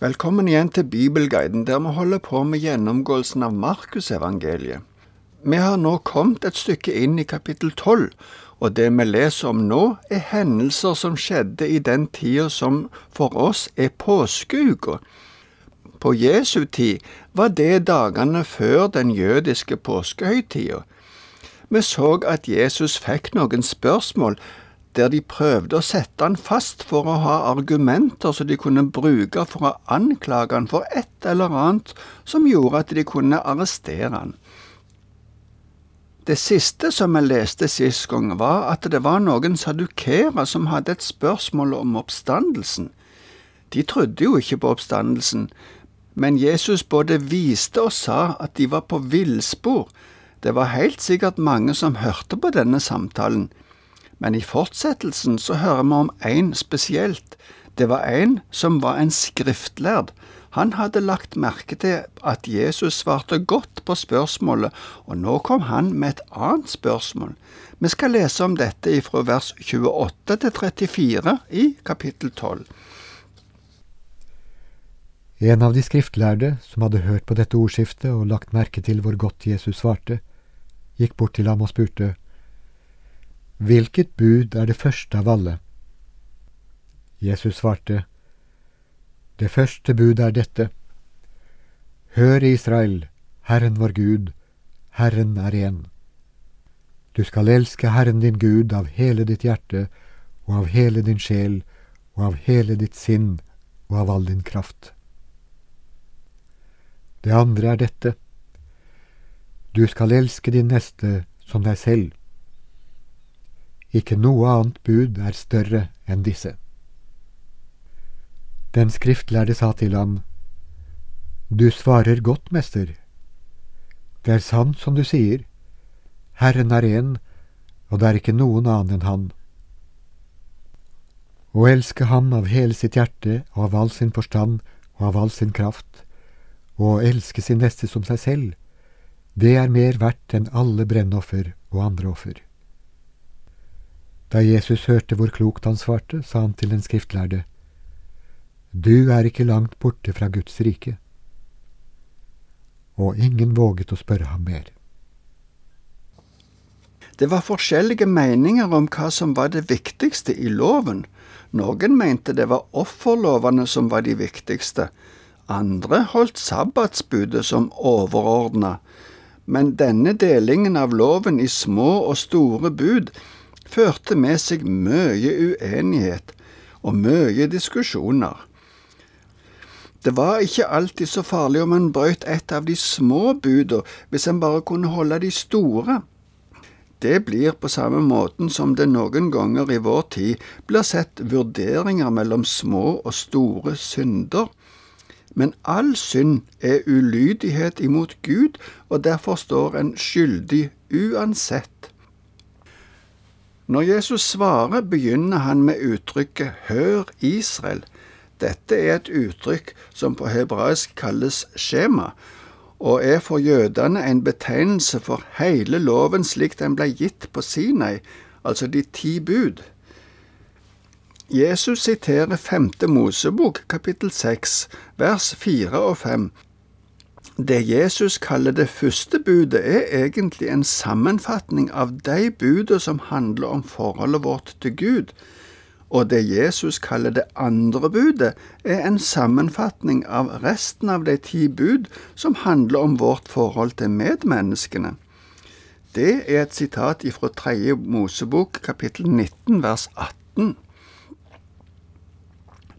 Velkommen igjen til Bibelguiden, der vi holder på med gjennomgåelsen av Markusevangeliet. Vi har nå kommet et stykke inn i kapittel tolv, og det vi leser om nå, er hendelser som skjedde i den tida som for oss er påskeuka. På Jesu tid var det dagene før den jødiske påskehøytida. Vi så at Jesus fikk noen spørsmål der de prøvde å sette han fast for å ha argumenter som de kunne bruke for å anklage han for et eller annet som gjorde at de kunne arrestere han. Det siste som jeg leste sist gang, var at det var noen sadukere som hadde et spørsmål om oppstandelsen. De trodde jo ikke på oppstandelsen, men Jesus både viste og sa at de var på villspor. Det var helt sikkert mange som hørte på denne samtalen, men i fortsettelsen så hører vi om en spesielt. Det var en som var en skriftlærd. Han hadde lagt merke til at Jesus svarte godt på spørsmålet, og nå kom han med et annet spørsmål. Vi skal lese om dette fra vers 28 til 34 i kapittel 12. En av de skriftlærde, som hadde hørt på dette ordskiftet og lagt merke til hvor godt Jesus svarte, gikk bort til ham og spurte, Hvilket bud er det første av alle? Jesus svarte, Det første bud er dette. Hør, Israel, Herren vår Gud, Herren er én. Du skal elske Herren din Gud av hele ditt hjerte og av hele din sjel og av hele ditt sinn og av all din kraft. Det andre er dette. Du skal elske din neste som deg selv. Ikke noe annet bud er større enn disse. Den skriftlærde sa til ham, Du svarer godt, mester. Det er sant som du sier, Herren er én, og det er ikke noen annen enn Han. Å elske Ham av hele sitt hjerte og av all sin forstand og av all sin kraft, og å elske sin neste som seg selv, det er mer verdt enn alle brennoffer og andre offer. Da Jesus hørte hvor klokt han svarte, sa han til den skriftlærde, Du er ikke langt borte fra Guds rike. Og ingen våget å spørre ham mer. Det var forskjellige meninger om hva som var det viktigste i loven. Noen mente det var offerlovene som var de viktigste, andre holdt sabbatsbudet som overordna, men denne delingen av loven i små og store bud førte med seg mye uenighet og mye diskusjoner. Det var ikke alltid så farlig om en brøt et av de små buda, hvis en bare kunne holde de store. Det blir på samme måten som det noen ganger i vår tid blir sett vurderinger mellom små og store synder. Men all synd er ulydighet imot Gud, og derfor står en skyldig uansett. Når Jesus svarer, begynner han med uttrykket Hør Israel. Dette er et uttrykk som på hebraisk kalles skjema, og er for jødene en betegnelse for hele loven slik den ble gitt på Sinai, altså de ti bud. Jesus siterer femte Mosebok, kapittel seks, vers fire og fem, det Jesus kaller det første budet, er egentlig en sammenfatning av de budene som handler om forholdet vårt til Gud, og det Jesus kaller det andre budet, er en sammenfatning av resten av de ti bud som handler om vårt forhold til medmenneskene. Det er et sitat fra tredje Mosebok, kapittel 19, vers 18.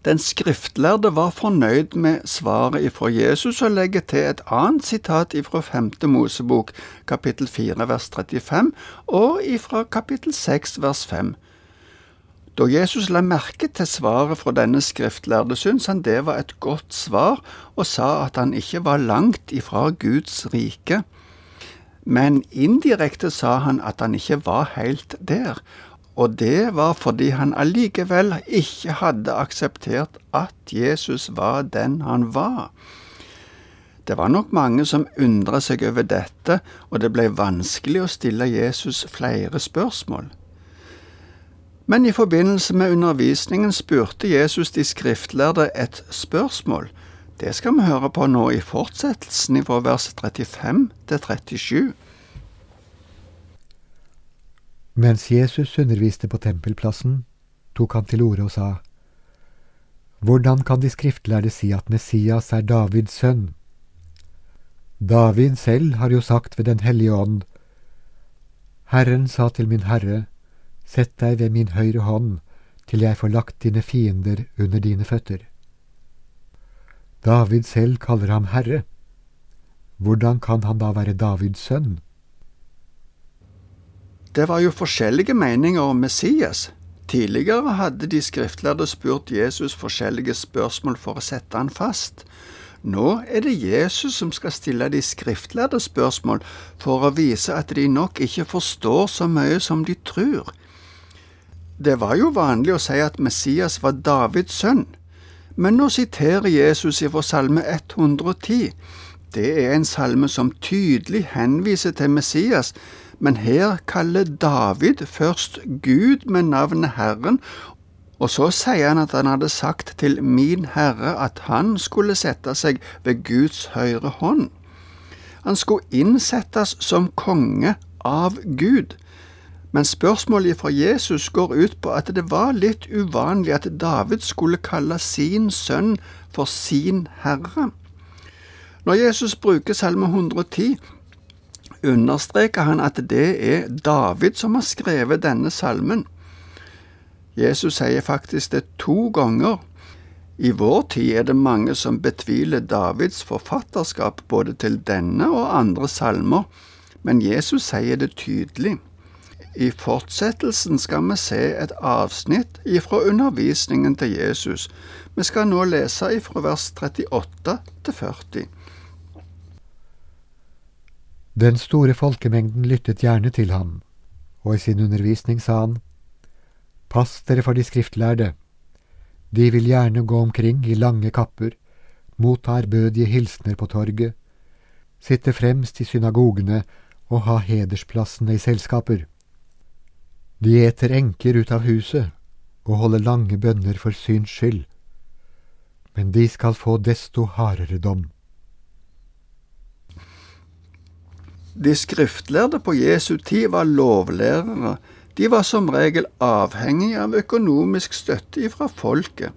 Den skriftlærde var fornøyd med svaret ifra Jesus og legger til et annet sitat ifra femte Mosebok, kapittel 4 vers 35, og ifra kapittel 6 vers 5. Da Jesus la merke til svaret fra denne skriftlærde, syntes han det var et godt svar, og sa at han ikke var langt ifra Guds rike. Men indirekte sa han at han ikke var helt der, og det var fordi han allikevel ikke hadde akseptert at Jesus var den han var. Det var nok mange som undra seg over dette, og det ble vanskelig å stille Jesus flere spørsmål. Men i forbindelse med undervisningen spurte Jesus de skriftlærde et spørsmål. Det skal vi høre på nå i fortsettelsen fra vers 35 til 37. Mens Jesus underviste på tempelplassen, tok han til orde og sa, Hvordan kan de skriftlærde si at Messias er Davids sønn? David selv har jo sagt ved Den hellige ånd, Herren sa til min Herre, Sett deg ved min høyre hånd, til jeg får lagt dine fiender under dine føtter. David selv kaller ham Herre. Hvordan kan han da være Davids sønn? Det var jo forskjellige meninger om Messias. Tidligere hadde de skriftlærde spurt Jesus forskjellige spørsmål for å sette han fast. Nå er det Jesus som skal stille de skriftlærde spørsmål for å vise at de nok ikke forstår så mye som de tror. Det var jo vanlig å si at Messias var Davids sønn, men nå siterer Jesus fra Salme 110. Det er en salme som tydelig henviser til Messias, men her kaller David først Gud med navnet Herren, og så sier han at han hadde sagt til min Herre at han skulle sette seg ved Guds høyre hånd. Han skulle innsettes som konge av Gud. Men spørsmålet fra Jesus går ut på at det var litt uvanlig at David skulle kalle sin sønn for sin herre. Når Jesus bruker Salme 110, understreker han at det er David som har skrevet denne salmen. Jesus sier faktisk det to ganger. I vår tid er det mange som betviler Davids forfatterskap både til denne og andre salmer, men Jesus sier det tydelig. I fortsettelsen skal vi se et avsnitt ifra undervisningen til Jesus. Vi skal nå lese ifra vers 38 til 40. Den store folkemengden lyttet gjerne til ham, og i sin undervisning sa han, Pass dere for de skriftlærde. De vil gjerne gå omkring i lange kapper, motta ærbødige hilsener på torget, sitte fremst i synagogene og ha hedersplassene i selskaper. De eter enker ut av huset og holder lange bønner for syns skyld, men de skal få desto hardere dom. De skriftlærde på Jesu tid var lovlærere. De var som regel avhengige av økonomisk støtte fra folket.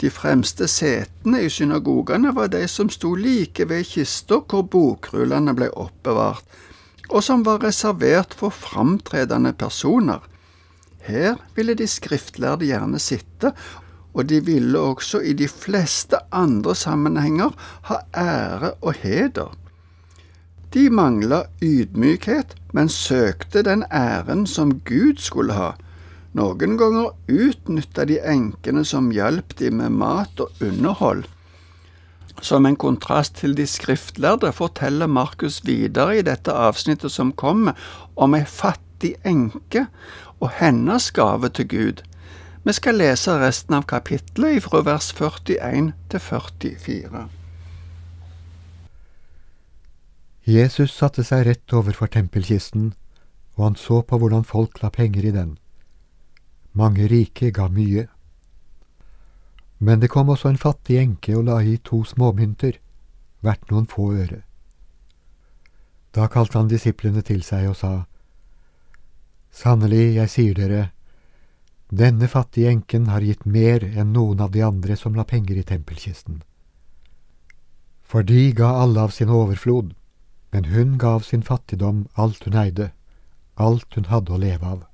De fremste setene i synagogene var de som sto like ved kista hvor bokrullene ble oppbevart, og som var reservert for framtredende personer. Her ville de skriftlærde gjerne sitte, og de ville også i de fleste andre sammenhenger ha ære og heder. De mangla ydmykhet, men søkte den æren som Gud skulle ha. Noen ganger utnytta de enkene som hjalp de med mat og underhold. Som en kontrast til de skriftlærde forteller Markus videre i dette avsnittet som kommer, om ei fattig enke og hennes gave til Gud. Vi skal lese resten av kapittelet fra vers 41 til 44. Jesus satte seg rett overfor tempelkisten, og han så på hvordan folk la penger i den. Mange rike ga mye. Men det kom også en fattig enke og la i to småmynter, verdt noen få øre. Da kalte han disiplene til seg og sa, Sannelig, jeg sier dere, denne fattige enken har gitt mer enn noen av de andre som la penger i tempelkisten. For de ga alle av sin overflod, men hun gav sin fattigdom alt hun eide, alt hun hadde å leve av.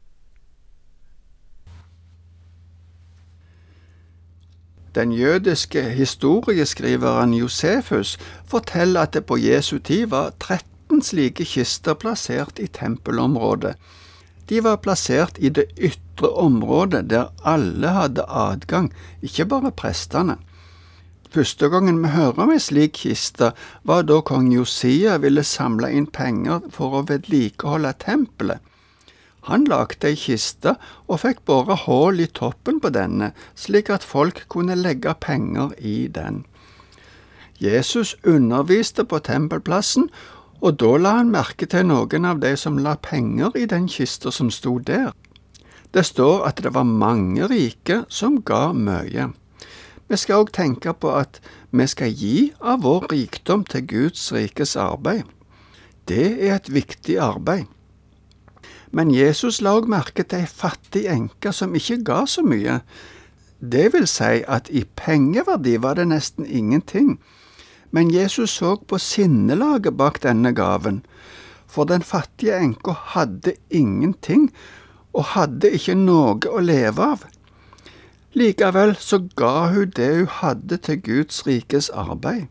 Den jødiske historieskriveren Josefus forteller at det på Jesu tid var 13 slike kister plassert i tempelområdet. De var plassert i det ytre området der alle hadde adgang, ikke bare prestene. Første gangen vi hører om ei slik kiste, var da kong Josia ville samle inn penger for å vedlikeholde tempelet. Han lagde ei kiste og fikk bore hull i toppen på denne, slik at folk kunne legge penger i den. Jesus underviste på tempelplassen, og da la han merke til noen av de som la penger i den kista som sto der. Det står at det var mange rike som ga mye. Vi skal òg tenke på at vi skal gi av vår rikdom til Guds rikes arbeid. Det er et viktig arbeid. Men Jesus la òg merke til ei fattig enke som ikke ga så mye. Det vil si at i pengeverdi var det nesten ingenting. Men Jesus så på sinnelaget bak denne gaven, for den fattige enka hadde ingenting og hadde ikke noe å leve av. Likevel så ga hun det hun hadde til Guds rikes arbeid.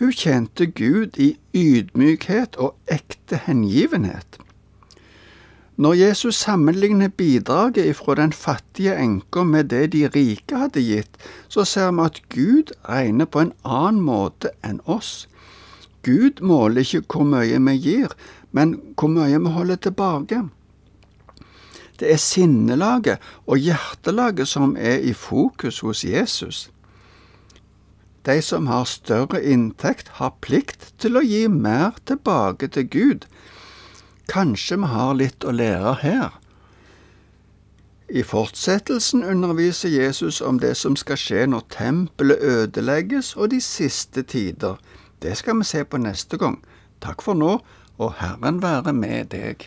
Hun tjente Gud i ydmykhet og ekte hengivenhet. Når Jesus sammenligner bidraget ifra den fattige enka med det de rike hadde gitt, så ser vi at Gud regner på en annen måte enn oss. Gud måler ikke hvor mye vi gir, men hvor mye vi holder tilbake. Det er sinnelaget og hjertelaget som er i fokus hos Jesus. De som har større inntekt, har plikt til å gi mer tilbake til Gud Kanskje vi har litt å lære her. I fortsettelsen underviser Jesus om det som skal skje når tempelet ødelegges og de siste tider. Det skal vi se på neste gang. Takk for nå, og Herren være med deg.